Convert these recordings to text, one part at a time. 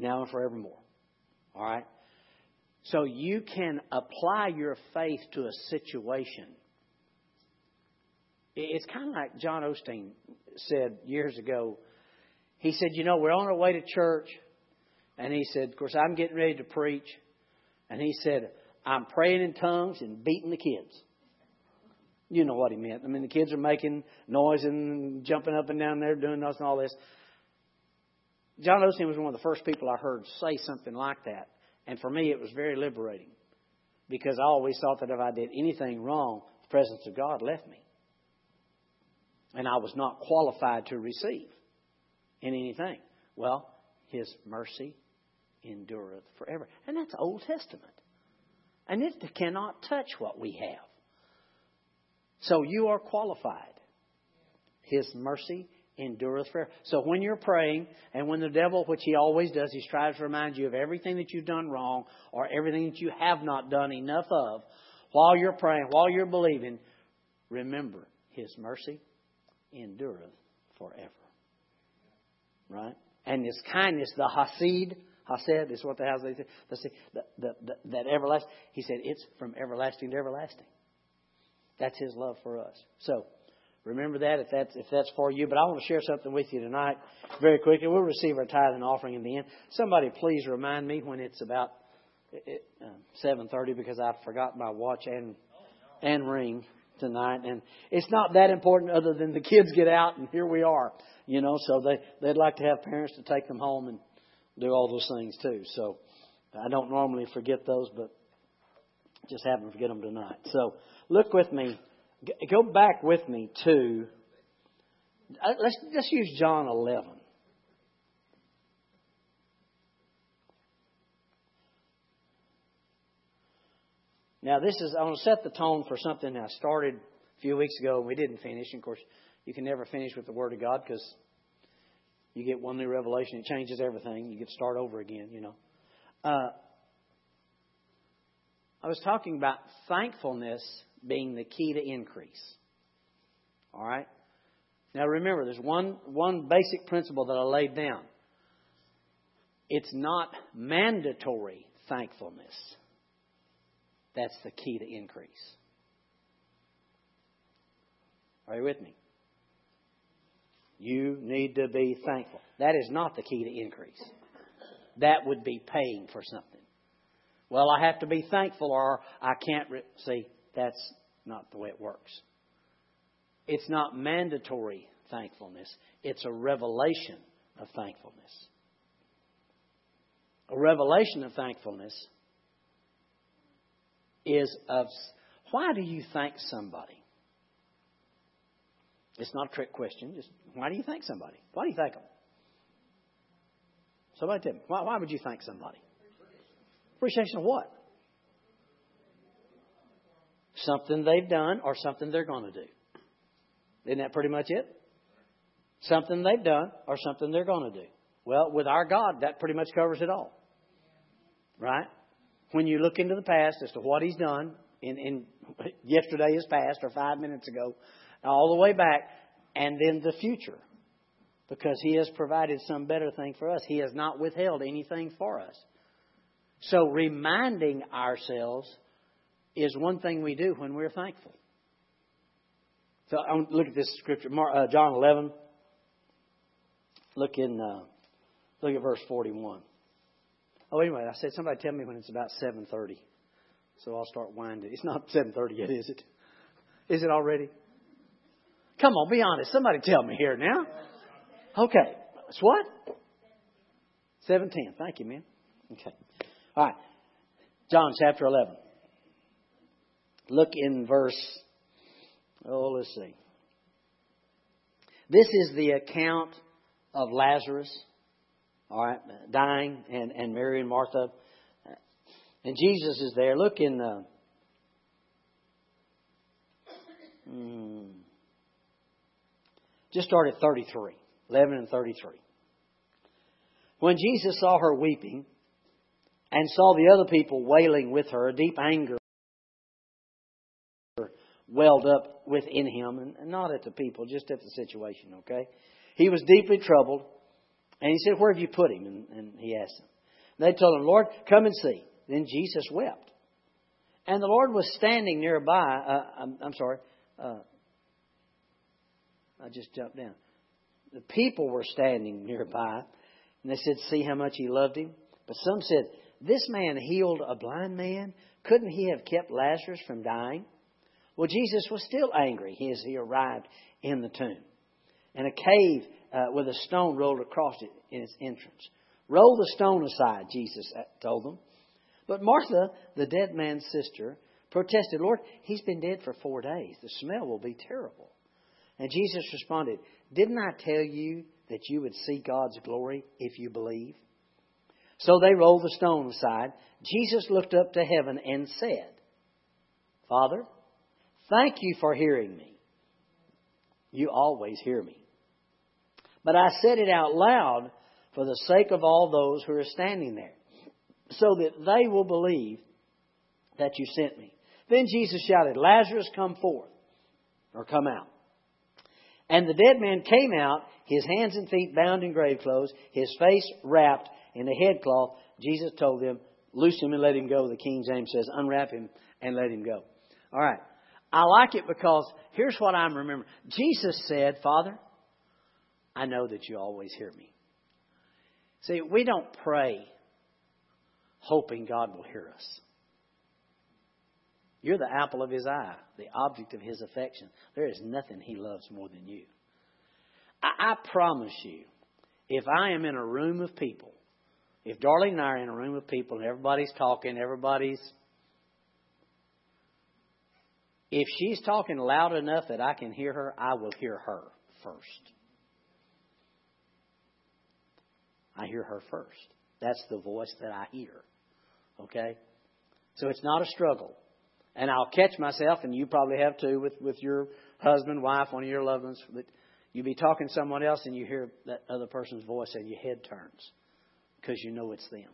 now and forevermore. All right? So you can apply your faith to a situation. It's kind of like John Osteen said years ago. He said, You know, we're on our way to church. And he said, Of course, I'm getting ready to preach. And he said, I'm praying in tongues and beating the kids. You know what he meant. I mean, the kids are making noise and jumping up and down there, doing this and all this. John Osteen was one of the first people I heard say something like that. And for me, it was very liberating because I always thought that if I did anything wrong, the presence of God left me. And I was not qualified to receive in anything. Well, His mercy endureth forever. And that's Old Testament. And it cannot touch what we have. So you are qualified. His mercy endureth forever. So when you're praying, and when the devil, which he always does, he tries to remind you of everything that you've done wrong or everything that you have not done enough of, while you're praying, while you're believing, remember his mercy endureth forever. Right? And his kindness, the Hasid, Hased is what the house they say. The, the, the, that everlasting. He said it's from everlasting to everlasting. That's His love for us. So remember that if that's if that's for you. But I want to share something with you tonight, very quickly. We'll receive our tithe and offering in the end. Somebody please remind me when it's about uh, seven thirty because I forgot my watch and and ring tonight, and it's not that important other than the kids get out and here we are. You know, so they they'd like to have parents to take them home and do all those things too. So I don't normally forget those, but just happen to forget them tonight. So look with me, go back with me to uh, let's let's use John 11. Now this is I want to set the tone for something I started a few weeks ago and we didn't finish. And of course, you can never finish with the Word of God because you get one new revelation, it changes everything. You get to start over again, you know. Uh, I was talking about thankfulness being the key to increase. All right? Now remember, there's one, one basic principle that I laid down. It's not mandatory thankfulness. That's the key to increase. Are you with me? You need to be thankful. That is not the key to increase. That would be paying for something. Well, I have to be thankful or I can't. Re- See, that's not the way it works. It's not mandatory thankfulness, it's a revelation of thankfulness. A revelation of thankfulness is of why do you thank somebody? It's not a trick question. Just why do you thank somebody? Why do you thank them? Somebody tell me. Why, why would you thank somebody? Appreciation of what? Something they've done or something they're going to do. Isn't that pretty much it? Something they've done or something they're going to do. Well, with our God, that pretty much covers it all. Right? When you look into the past as to what He's done, in, in yesterday is past or five minutes ago, all the way back, and then the future. Because He has provided some better thing for us. He has not withheld anything for us. So reminding ourselves is one thing we do when we're thankful. So look at this scripture, uh, John 11. Look in, uh, look at verse 41. Oh, anyway, I said somebody tell me when it's about 7:30, so I'll start winding. It's not 7:30 yet, is it? Is it already? Come on, be honest. Somebody tell me here now. Okay. It's what? 17. Thank you, man. Okay. All right. John chapter 11. Look in verse, oh, let's see. This is the account of Lazarus, all right, dying, and, and Mary and Martha. And Jesus is there. Look in the. Hmm, just start at 33. 11 and 33. When Jesus saw her weeping and saw the other people wailing with her, a deep anger welled up within him, and not at the people, just at the situation, okay? He was deeply troubled, and he said, Where have you put him? And, and he asked them. They told him, Lord, come and see. Then Jesus wept. And the Lord was standing nearby. Uh, I'm, I'm, sorry. Uh, I just jumped down. The people were standing nearby. And they said, See how much he loved him? But some said, This man healed a blind man. Couldn't he have kept Lazarus from dying? Well, Jesus was still angry as he arrived in the tomb. And a cave uh, with a stone rolled across it in its entrance. Roll the stone aside, Jesus uh, told them. But Martha, the dead man's sister, protested, Lord, he's been dead for four days. The smell will be terrible. And Jesus responded, Didn't I tell you that you would see God's glory if you believe? So they rolled the stone aside. Jesus looked up to heaven and said, Father, thank you for hearing me. You always hear me. But I said it out loud for the sake of all those who are standing there, so that they will believe that you sent me. Then Jesus shouted, Lazarus, come forth, or come out. And the dead man came out, his hands and feet bound in grave clothes, his face wrapped in a headcloth. Jesus told them, Loose him and let him go. The King James says, Unwrap him and let him go. All right. I like it because here's what I'm remembering. Jesus said, Father, I know that you always hear me. See, we don't pray hoping God will hear us. You're the apple of his eye, the object of his affection. There is nothing he loves more than you. I, I promise you, if I am in a room of people, if Darlene and I are in a room of people and everybody's talking, everybody's. If she's talking loud enough that I can hear her, I will hear her first. I hear her first. That's the voice that I hear. Okay? So it's not a struggle. And I'll catch myself, and you probably have too, with, with your husband, wife, one of your loved ones. But you be talking to someone else, and you hear that other person's voice, and your head turns because you know it's them.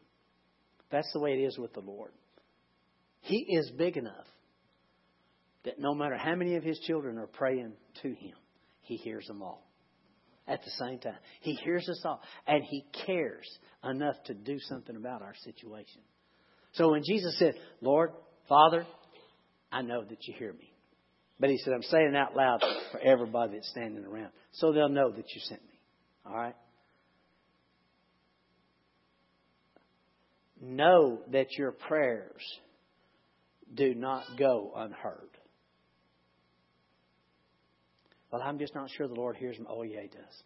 That's the way it is with the Lord. He is big enough that no matter how many of His children are praying to Him, He hears them all at the same time. He hears us all, and He cares enough to do something about our situation. So when Jesus said, Lord, Father, I know that you hear me. But He said, I'm saying it out loud for everybody that's standing around so they'll know that you sent me. All right? Know that your prayers do not go unheard. Well, I'm just not sure the Lord hears them. Oh, yeah, He does.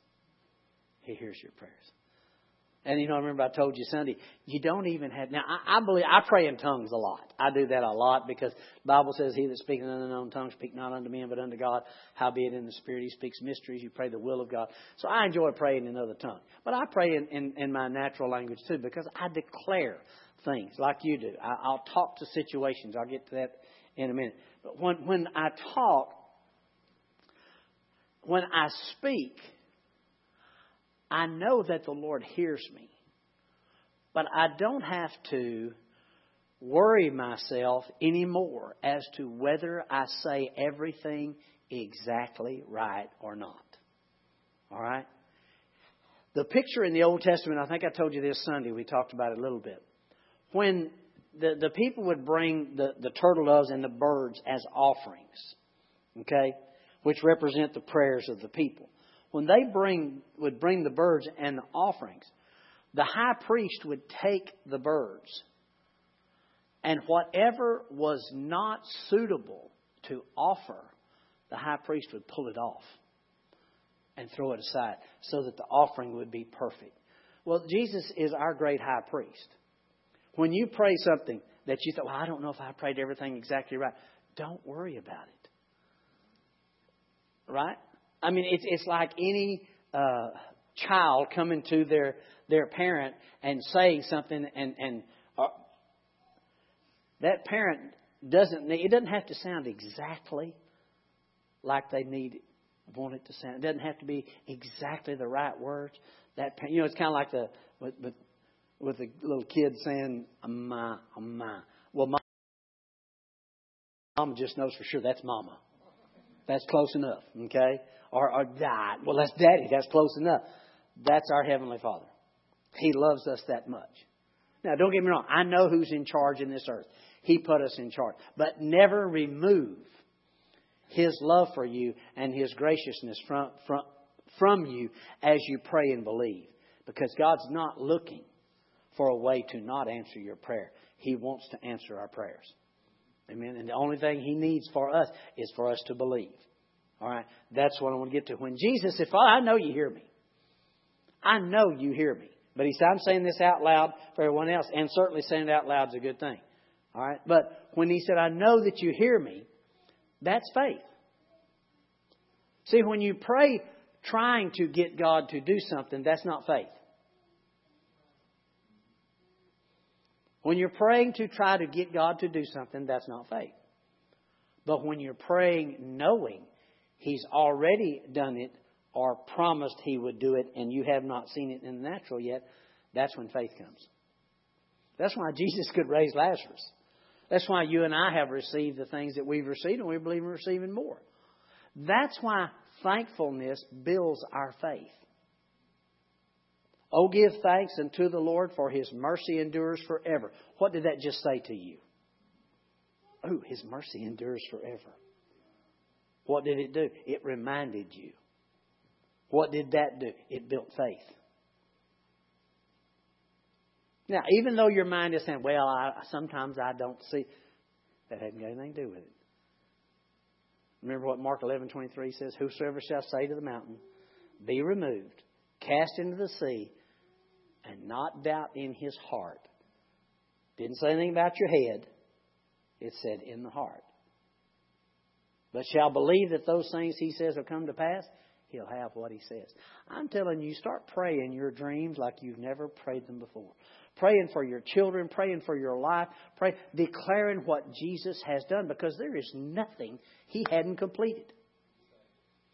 He hears your prayers. And you know, I remember I told you Sunday, you don't even have. Now, I, I believe I pray in tongues a lot. I do that a lot because the Bible says, "He that speaks in unknown tongues speak not unto men but unto God." Howbeit in the Spirit he speaks mysteries. You pray the will of God. So I enjoy praying in other tongues, but I pray in, in, in my natural language too because I declare things like you do. I, I'll talk to situations. I'll get to that in a minute. But when when I talk, when I speak, I know that the Lord hears me. But I don't have to worry myself anymore as to whether I say everything exactly right or not. All right? The picture in the Old Testament, I think I told you this Sunday, we talked about it a little bit. When the, the people would bring the, the turtle doves and the birds as offerings, okay, which represent the prayers of the people when they bring, would bring the birds and the offerings, the high priest would take the birds, and whatever was not suitable to offer, the high priest would pull it off and throw it aside so that the offering would be perfect. Well, Jesus is our great high priest. When you pray something that you thought, well, I don't know if I prayed everything exactly right, don't worry about it. Right? I mean, it's it's like any uh, child coming to their their parent and saying something, and and uh, that parent doesn't need it doesn't have to sound exactly like they need want it to sound. It doesn't have to be exactly the right words. That you know, it's kind of like the with with, with the little kid saying "ma, ma." Well, mom just knows for sure that's mama. That's close enough, okay? Or, or that. Well, that's daddy. That's close enough. That's our Heavenly Father. He loves us that much. Now, don't get me wrong. I know who's in charge in this earth. He put us in charge. But never remove His love for you and His graciousness from, from, from you as you pray and believe. Because God's not looking for a way to not answer your prayer. He wants to answer our prayers. Amen. And the only thing He needs for us is for us to believe. All right. That's what I want to get to. When Jesus said, Father, I know you hear me. I know you hear me. But he said, I'm saying this out loud for everyone else, and certainly saying it out loud is a good thing. All right? But when he said, I know that you hear me, that's faith. See, when you pray trying to get God to do something, that's not faith. When you're praying to try to get God to do something, that's not faith. But when you're praying knowing He's already done it or promised He would do it and you have not seen it in the natural yet, that's when faith comes. That's why Jesus could raise Lazarus. That's why you and I have received the things that we've received and we believe in receiving more. That's why thankfulness builds our faith. Oh, give thanks unto the Lord, for his mercy endures forever. What did that just say to you? Oh, his mercy endures forever. What did it do? It reminded you. What did that do? It built faith. Now, even though your mind is saying, well, I, sometimes I don't see, that hasn't got anything to do with it. Remember what Mark 11:23 says, whosoever shall say to the mountain, be removed, cast into the sea, and not doubt in his heart. Didn't say anything about your head. It said in the heart. But shall believe that those things he says will come to pass, he'll have what he says. I'm telling you, start praying your dreams like you've never prayed them before praying for your children, praying for your life, pray, declaring what Jesus has done because there is nothing He hadn't completed.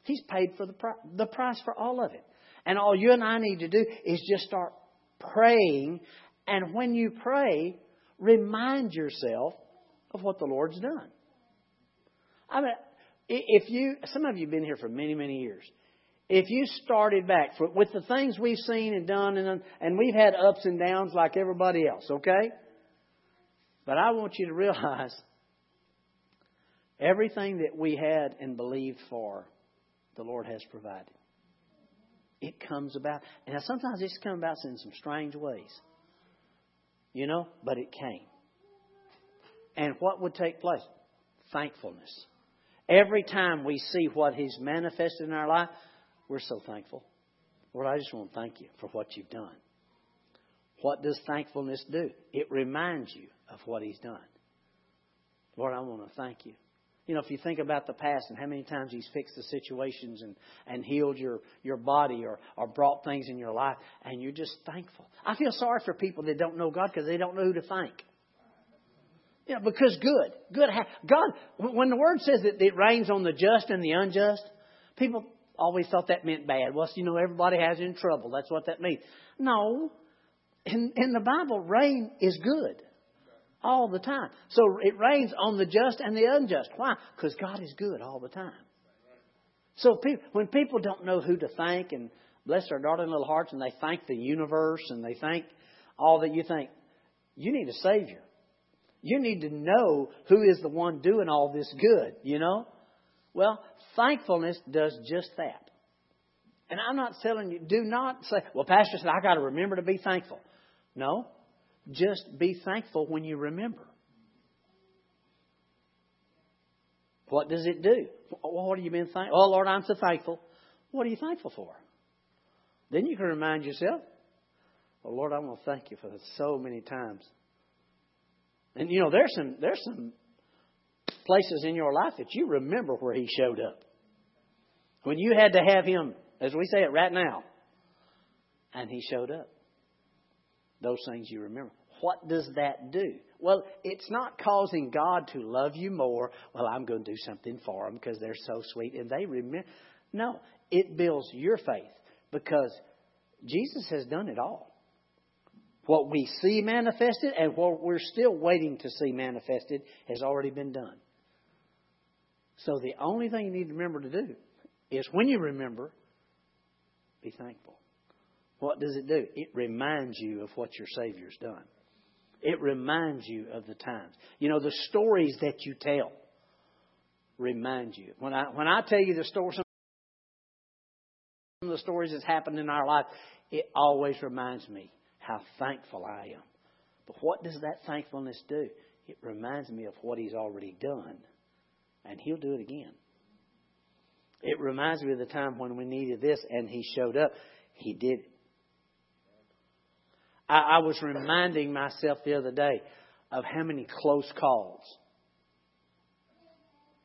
He's paid for the, the price for all of it. And all you and I need to do is just start praying. And when you pray, remind yourself of what the Lord's done. I mean, if you, some of you have been here for many, many years if you started back for, with the things we've seen and done, and, and we've had ups and downs like everybody else, okay? But I want you to realize everything that we had and believed for, the Lord has provided. It comes about, and sometimes it's come about in some strange ways, you know, but it came. And what would take place? Thankfulness. Every time we see what He's manifested in our life, we're so thankful. Lord, I just want to thank you for what you've done. What does thankfulness do? It reminds you of what He's done. Lord, I want to thank you. You know, if you think about the past and how many times He's fixed the situations and, and healed your, your body or, or brought things in your life, and you're just thankful. I feel sorry for people that don't know God because they don't know who to thank. Yeah, because good. Good. God, when the Word says that it rains on the just and the unjust, people always thought that meant bad. Well, you know, everybody has in trouble. That's what that means. No. In, in the Bible, rain is good all the time. So it rains on the just and the unjust. Why? Because God is good all the time. So when people don't know who to thank and bless their darling little hearts and they thank the universe and they thank all that you think, you need a Savior. You need to know who is the one doing all this good, you know? Well, thankfulness does just that. And I'm not telling you, do not say, well, Pastor said, I got to remember to be thankful. No, just be thankful when you remember. What does it do? What have you been thankful? Oh, Lord, I'm so thankful. What are you thankful for? Then you can remind yourself, well, Lord, I want to thank you for so many times. And you know, there's some there's some places in your life that you remember where He showed up. When you had to have Him, as we say it right now, and He showed up. Those things you remember. What does that do? Well, it's not causing God to love you more. Well, I'm going to do something for them because they're so sweet and they remember. No, it builds your faith because Jesus has done it all. What we see manifested and what we're still waiting to see manifested has already been done. So the only thing you need to remember to do is when you remember, be thankful. What does it do? It reminds you of what your Savior's done. It reminds you of the times. You know, the stories that you tell remind you. When I when I tell you the story, some of the stories that's happened in our life, it always reminds me how thankful I am. But what does that thankfulness do? It reminds me of what He's already done, and He'll do it again. It reminds me of the time when we needed this, and He showed up. He did it. I, I was reminding myself the other day of how many close calls.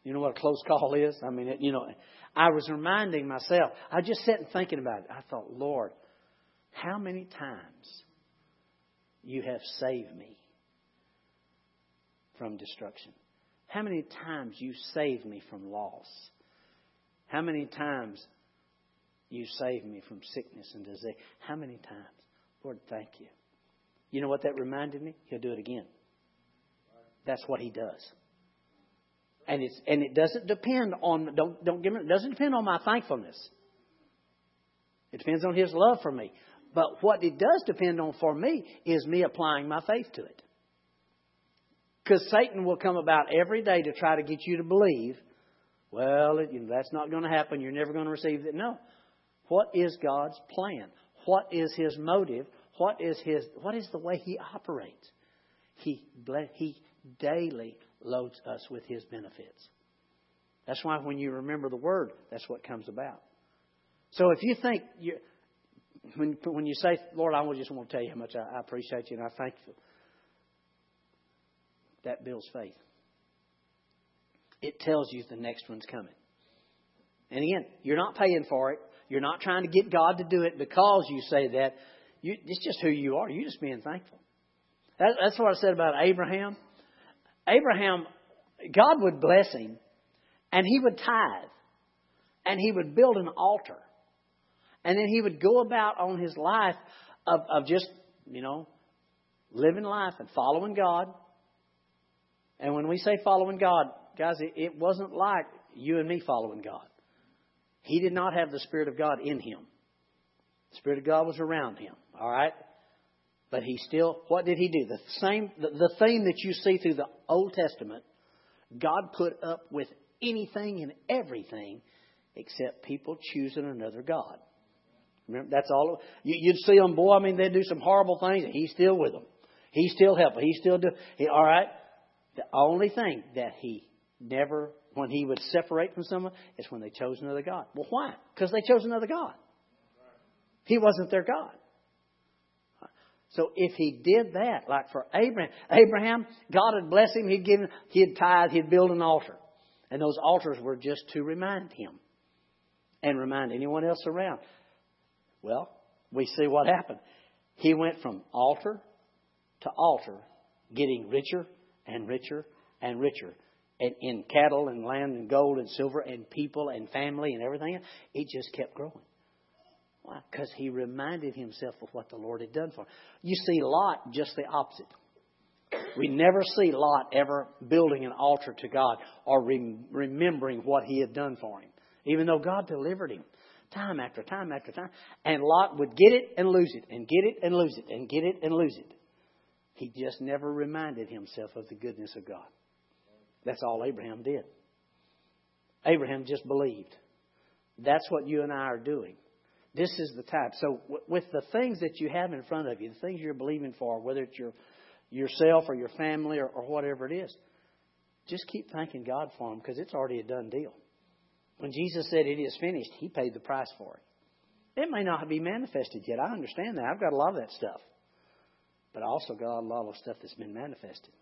You know what a close call is? I mean, it, you know, I was reminding myself. I just sat and thinking about it. I thought, Lord, how many times you have saved me from destruction? How many times you saved me from loss? How many times you saved me from sickness and disease? How many times? Lord, thank you. You know what that reminded me? He'll do it again. That's what he does. And it's and it doesn't depend on don't don't give me it doesn't depend on my thankfulness. It depends on his love for me. But what it does depend on for me is me applying my faith to it. Because Satan will come about every day to try to get you to believe, well, it, you know, that's not going to happen. You're never going to receive it. No. What is God's plan? What is His motive? What is His? What is the way He operates? He He daily loads us with His benefits. That's why when you remember the Word, that's what comes about. So if you think you, when when you say, Lord, I just want to tell you how much I, I appreciate you and I thank you, that builds faith. It tells you the next one's coming. And again, you're not paying for it. You're not trying to get God to do it because you say that. You, it's just who you are. You're just being thankful. That, that's what I said about Abraham. Abraham, God would bless him, and he would tithe, and he would build an altar. And then he would go about on his life of, of just, you know, living life and following God. And when we say following God, guys, it, it wasn't like you and me following God. He did not have the Spirit of God in him. The Spirit of God was around him. All right? But he still, what did he do? The same, the, the theme that you see through the Old Testament, God put up with anything and everything except people choosing another God. Remember, that's all. You, you'd see them, boy. I mean, they'd do some horrible things, and he's still with them. He's still helping. He's still doing. He, all right. The only thing that he never, when he would separate from someone, is when they chose another God. Well, why? Because they chose another God. He wasn't their God. So if he did that, like for Abraham, Abraham, God had blessed him, he'd given, he'd tithe, he'd build an altar. And those altars were just to remind him and remind anyone else around. Well, we see what happened. He went from altar to altar, getting richer and richer and richer. And in cattle and land and gold and silver and people and family and everything, it just kept growing. Why? Because he reminded himself of what the Lord had done for him. You see Lot just the opposite. We never see Lot ever building an altar to God or remembering what he had done for him, even though God delivered him time after time after time. And Lot would get it and lose it, and get it and lose it, and get it and lose it. He just never reminded himself of the goodness of God. That's all Abraham did. Abraham just believed. That's what you and I are doing. This is the type. So, with the things that you have in front of you, the things you're believing for, whether it's your yourself or your family or, or whatever it is, just keep thanking God for them because it's already a done deal. When Jesus said it is finished, He paid the price for it. It may not be manifested yet. I understand that. I've got a lot of that stuff. But I also got a lot of stuff that's been manifested.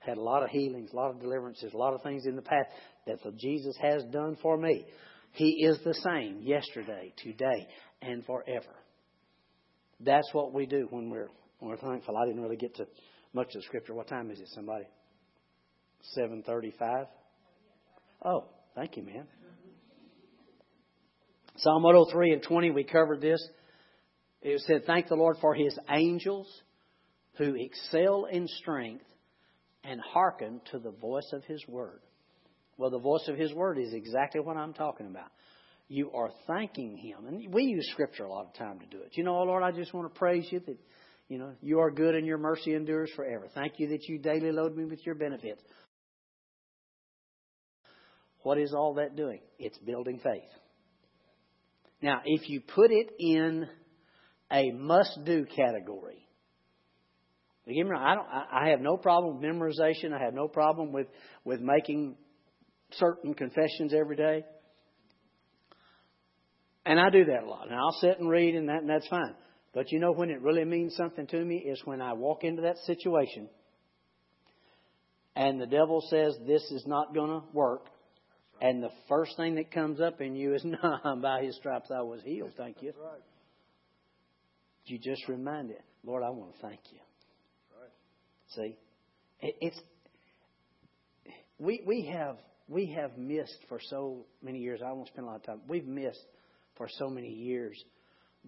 Had a lot of healings, a lot of deliverances, a lot of things in the past that Jesus has done for me. He is the same yesterday, today, and forever. That's what we do when we're when we're thankful. I didn't really get to much of the scripture. What time is it, somebody? Seven thirty-five. Oh, thank you, man. Psalm 103 and 20, we covered this. It said, Thank the Lord for his angels who excel in strength and hearken to the voice of his word. Well, the voice of his word is exactly what I'm talking about. you are thanking Him. And we use Scripture a lot of time to do it. You know, oh Lord, I just want to praise you that, you know, you are good and your mercy endures forever. Thank you that you daily load me with your benefits. What is all that doing? It's building faith. Now, if you put it in a must do category, Again, I, don't, I have no problem with memorization. I have no problem with, with making certain confessions every day. And I do that a lot. And I'll sit and read, and, that, and that's fine. But you know when it really means something to me is when I walk into that situation and the devil says this is not going to work. And the first thing that comes up in you is, "No, by His stripes I was healed." Thank you. Right. You just remind it, Lord, I want to thank you. Right. See, it, it's we we have we have missed for so many years. I won't spend a lot of time. We've missed for so many years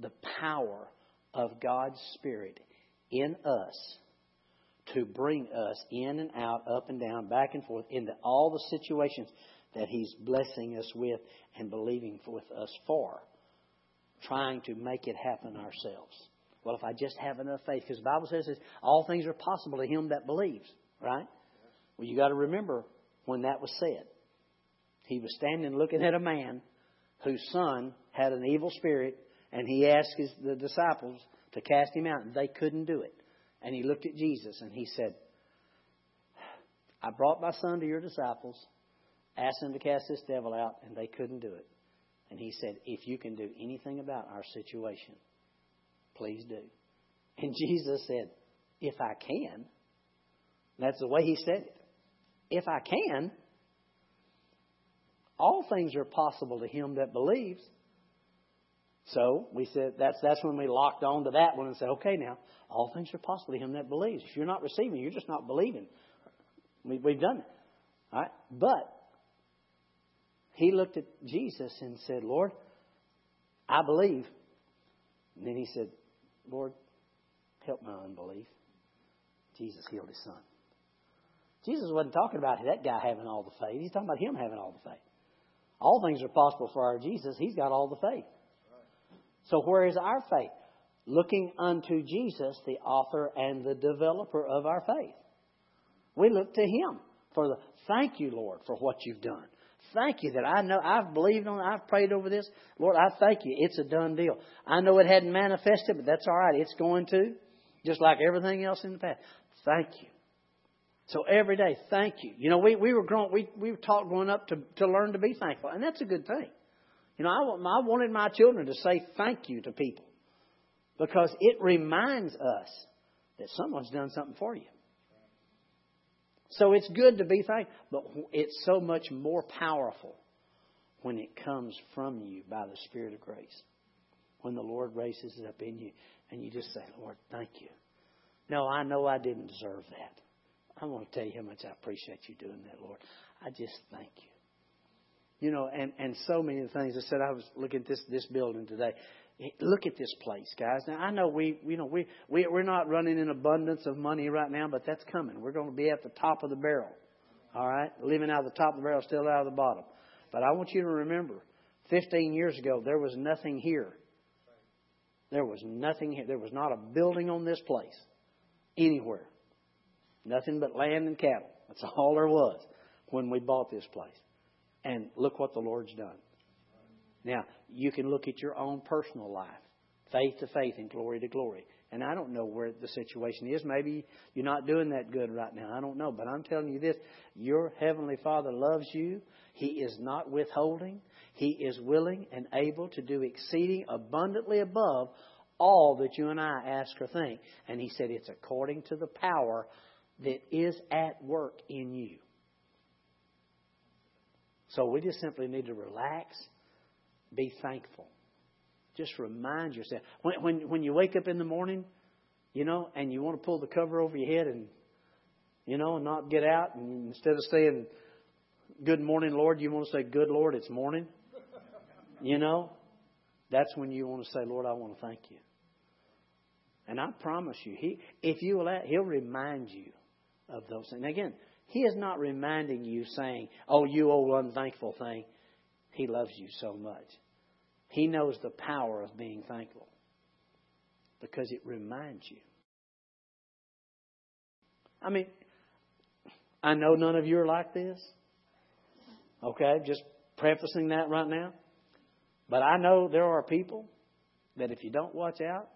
the power of God's Spirit in us to bring us in and out, up and down, back and forth into all the situations that He's blessing us with and believing with us for, trying to make it happen ourselves. Well, if I just have enough faith, because the Bible says that all things are possible to him that believes, right? Well, you got to remember when that was said. He was standing looking at a man whose son had an evil spirit, and he asked his, the disciples to cast him out, and they couldn't do it. And he looked at Jesus and he said, I brought my son to your disciples, asked them to cast this devil out, and they couldn't do it. And he said, If you can do anything about our situation, please do. And Jesus said, If I can. That's the way he said it. If I can, all things are possible to him that believes. So we said that's that's when we locked on to that one and said, okay, now all things are possible to him that believes. If you're not receiving, you're just not believing. We, we've done it, all right. But he looked at Jesus and said, Lord, I believe. And then he said, Lord, help my unbelief. Jesus healed his son. Jesus wasn't talking about that guy having all the faith. He's talking about him having all the faith. All things are possible for our Jesus. He's got all the faith. So where is our faith? Looking unto Jesus, the author and the developer of our faith. We look to Him for the thank you, Lord, for what you've done. Thank you that I know I've believed on, I've prayed over this. Lord, I thank you. It's a done deal. I know it hadn't manifested, but that's all right. It's going to, just like everything else in the past. Thank you. So every day, thank you. You know, we, we were growing, we, we were taught growing up to, to learn to be thankful, and that's a good thing. You know, I, I wanted my children to say thank you to people because it reminds us that someone's done something for you. So it's good to be thankful, but it's so much more powerful when it comes from you by the Spirit of grace. When the Lord raises it up in you and you just say, Lord, thank you. No, I know I didn't deserve that. I want to tell you how much I appreciate you doing that, Lord. I just thank you. You know, and, and so many of the things. I said I was looking at this this building today. Look at this place, guys. Now I know we, you know, we, we we're not running in abundance of money right now, but that's coming. We're going to be at the top of the barrel. All right, living out of the top of the barrel, still out of the bottom. But I want you to remember, 15 years ago, there was nothing here. There was nothing here. There was not a building on this place anywhere. Nothing but land and cattle. That's all there was when we bought this place. And look what the Lord's done. Now, you can look at your own personal life, faith to faith and glory to glory. And I don't know where the situation is. Maybe you're not doing that good right now. I don't know. But I'm telling you this your Heavenly Father loves you. He is not withholding. He is willing and able to do exceeding abundantly above all that you and I ask or think. And He said it's according to the power that is at work in you. So we just simply need to relax, be thankful. Just remind yourself. When, when, when you wake up in the morning, you know, and you want to pull the cover over your head and, you know, and not get out, and instead of saying, Good morning, Lord, you want to say, Good Lord, it's morning. You know, that's when you want to say, Lord, I want to thank you. And I promise you, he, if you will, He'll remind you of those things. again, He is not reminding you saying, Oh, you old unthankful thing. He loves you so much. He knows the power of being thankful because it reminds you. I mean, I know none of you are like this. Okay, just prefacing that right now. But I know there are people that if you don't watch out,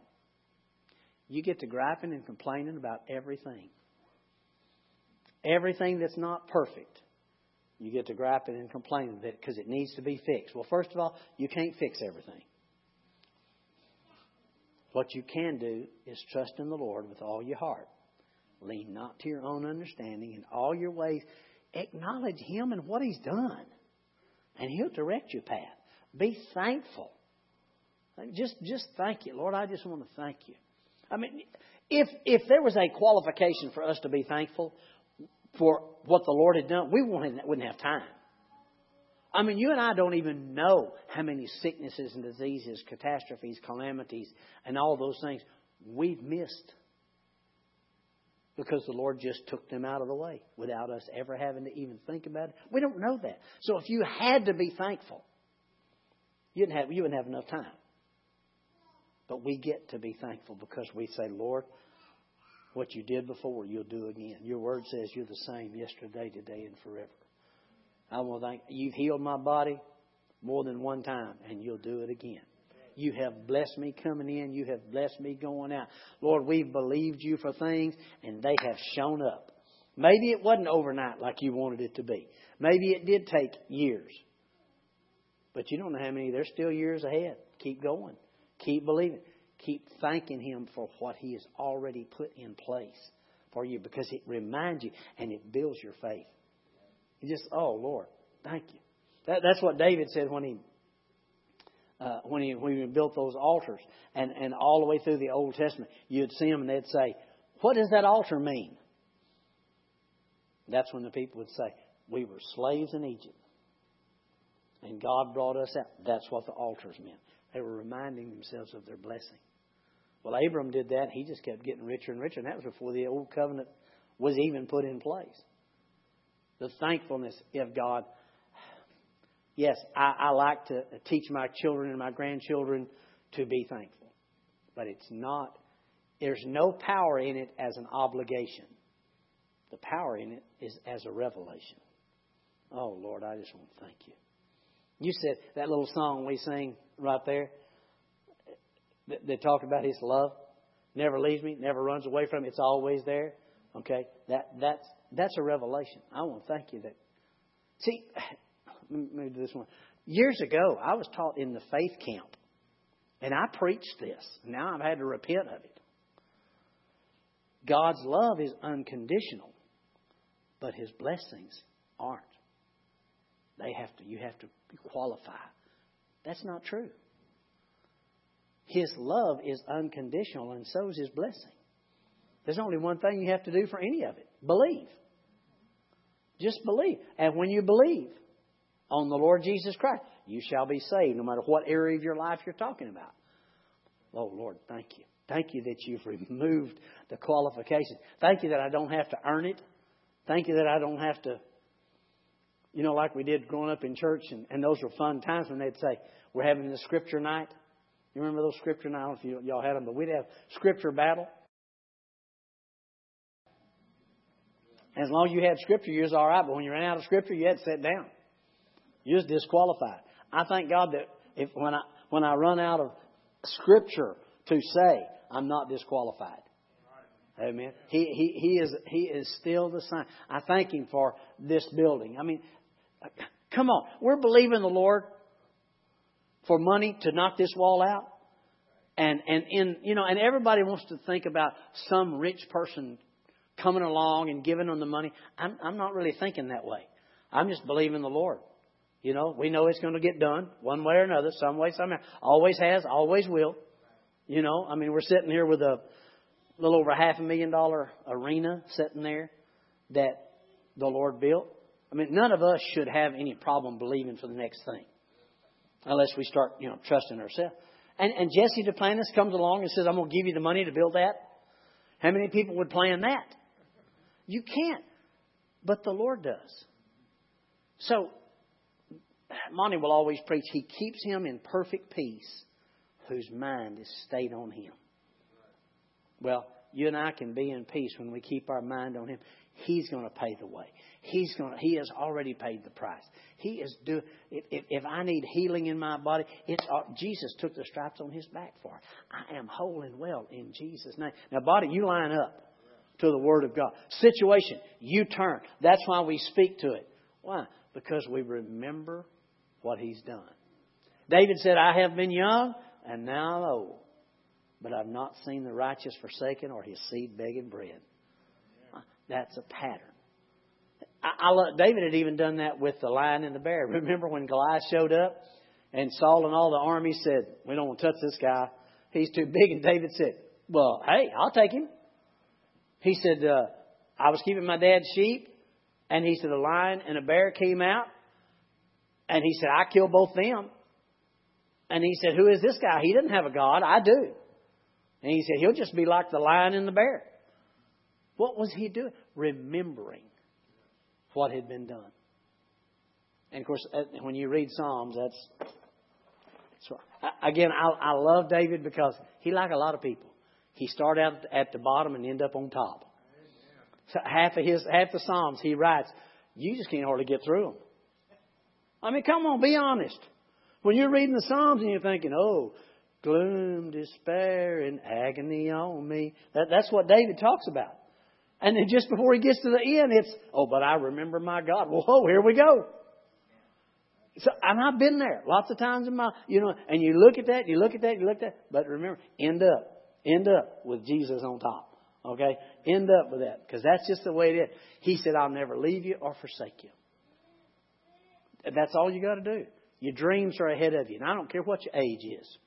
you get to griping and complaining about everything. Everything that's not perfect, you get to griping and complaining that because it needs to be fixed. Well, first of all, you can't fix everything. What you can do is trust in the Lord with all your heart. Lean not to your own understanding. In all your ways, acknowledge Him and what He's done. And He'll direct your path. Be thankful. Just, just thank you. Lord, I just want to thank you. I mean, if, if there was a qualification for us to be thankful for what the Lord had done, we wouldn't have time. I mean, you and I don't even know how many sicknesses and diseases, catastrophes, calamities, and all those things we've missed because the Lord just took them out of the way without us ever having to even think about it. We don't know that. So if you had to be thankful, you wouldn't have, have enough time. But we get to be thankful because we say, Lord, what you did before, you'll do again. Your word says you're the same yesterday, today, and forever. I want to thank you've healed my body more than one time, and you'll do it again. You have blessed me coming in. You have blessed me going out. Lord, we've believed you for things, and they have shown up. Maybe it wasn't overnight like you wanted it to be. Maybe it did take years. But you don't know how many. There's still years ahead. Keep going. Keep believing. Keep thanking Him for what He has already put in place for you because it reminds you and it builds your faith. You just, oh Lord, thank you. That, that's what David said when he uh, when he when he built those altars and and all the way through the Old Testament, you'd see them and they'd say, "What does that altar mean?" That's when the people would say, "We were slaves in Egypt, and God brought us out." That's what the altars meant. They were reminding themselves of their blessing. Well, Abram did that. He just kept getting richer and richer, and that was before the old covenant was even put in place. The thankfulness of God. Yes, I, I like to teach my children and my grandchildren to be thankful, but it's not. There's no power in it as an obligation. The power in it is as a revelation. Oh Lord, I just want to thank you. You said that little song we sing right there that talked about His love. Never leaves me, never runs away from me. It's always there. Okay, that that's that's a revelation. I want to thank you that. See, let me do this one. Years ago, I was taught in the faith camp, and I preached this. Now I've had to repent of it. God's love is unconditional, but His blessings aren't. They have to. You have to qualify. That's not true. His love is unconditional, and so is His blessing. There's only one thing you have to do for any of it believe. Just believe. And when you believe on the Lord Jesus Christ, you shall be saved, no matter what area of your life you're talking about. Oh, Lord, thank you. Thank you that you've removed the qualification. Thank you that I don't have to earn it. Thank you that I don't have to you know, like we did growing up in church, and, and those were fun times when they'd say, We're having the scripture night. You remember those scripture? I don't know if you, y'all had them, but we'd have scripture battle. As long as you had scripture, you was all right. But when you ran out of scripture, you had to sit down. You was disqualified. I thank God that if when I when I run out of scripture to say, I'm not disqualified. Amen. He he he is he is still the same. I thank him for this building. I mean, Come on. We're believing the Lord for money to knock this wall out. And, and in, you know, and everybody wants to think about some rich person coming along and giving them the money. I'm, I'm not really thinking that way. I'm just believing the Lord. You know, we know it's going to get done one way or another, some way, somehow. Always has, always will. You know, I mean, we're sitting here with a little over half a million dollar arena sitting there that the Lord built. I mean, none of us should have any problem believing for the next thing unless we start, you know, trusting ourselves. And, and Jesse Duplantis comes along and says, I'm going to give you the money to build that. How many people would plan that? You can't. But the Lord does. So, Monty will always preach, He keeps him in perfect peace whose mind is stayed on Him. Well, you and I can be in peace when we keep our mind on Him. He's going to pay the way. He's going to, He has already paid the price. He is do. If, if, if I need healing in my body, it's uh, Jesus took the stripes on His back for it. I am whole and well in Jesus' name. Now, body, you line up to the Word of God. Situation, you turn. That's why we speak to it. Why? Because we remember what He's done. David said, I have been young and now I'm old, but I've not seen the righteous forsaken or his seed begging bread. That's a pattern. I, I love, David had even done that with the lion and the bear. Remember when Goliath showed up and Saul and all the army said, "We don't want to touch this guy. He's too big." And David said, "Well, hey, I'll take him." He said, uh, "I was keeping my dad's sheep, and he said a lion and a bear came out, and he said I killed both them." And he said, "Who is this guy? He doesn't have a god. I do." And he said, "He'll just be like the lion and the bear." What was he doing? Remembering what had been done. And of course, when you read Psalms, that's. So, again, I, I love David because he, like a lot of people, he started out at the bottom and end up on top. So half of his half the Psalms he writes, you just can't hardly get through them. I mean, come on, be honest. When you're reading the Psalms and you're thinking, oh, gloom, despair, and agony on me, that, that's what David talks about. And then just before he gets to the end, it's, oh, but I remember my God. Whoa, here we go. So, and I've been there lots of times in my, you know, and you look at that, you look at that, you look at that, but remember, end up, end up with Jesus on top. Okay? End up with that. Because that's just the way it is. He said, I'll never leave you or forsake you. That's all you got to do. Your dreams are ahead of you. And I don't care what your age is.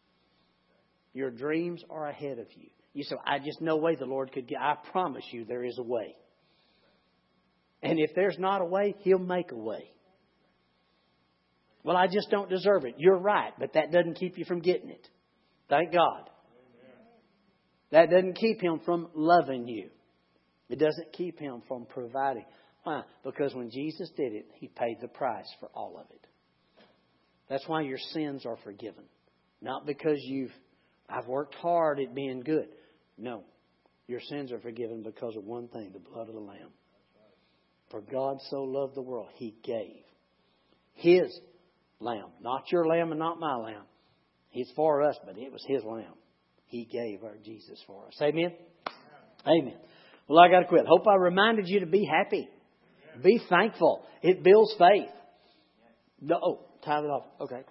Your dreams are ahead of you. You say, I just no way the Lord could get. I promise you there is a way. And if there's not a way, He'll make a way. Well, I just don't deserve it. You're right, but that doesn't keep you from getting it. Thank God. That doesn't keep Him from loving you. It doesn't keep Him from providing. Why? Because when Jesus did it, He paid the price for all of it. That's why your sins are forgiven. Not because you've I've worked hard at being good. No. Your sins are forgiven because of one thing the blood of the Lamb. For God so loved the world, He gave His lamb. Not your lamb and not my lamb. He's for us, but it was His lamb. He gave our Jesus for us. Amen? Amen. Well, I got to quit. Hope I reminded you to be happy. Be thankful. It builds faith. No, oh, tie it off. Okay.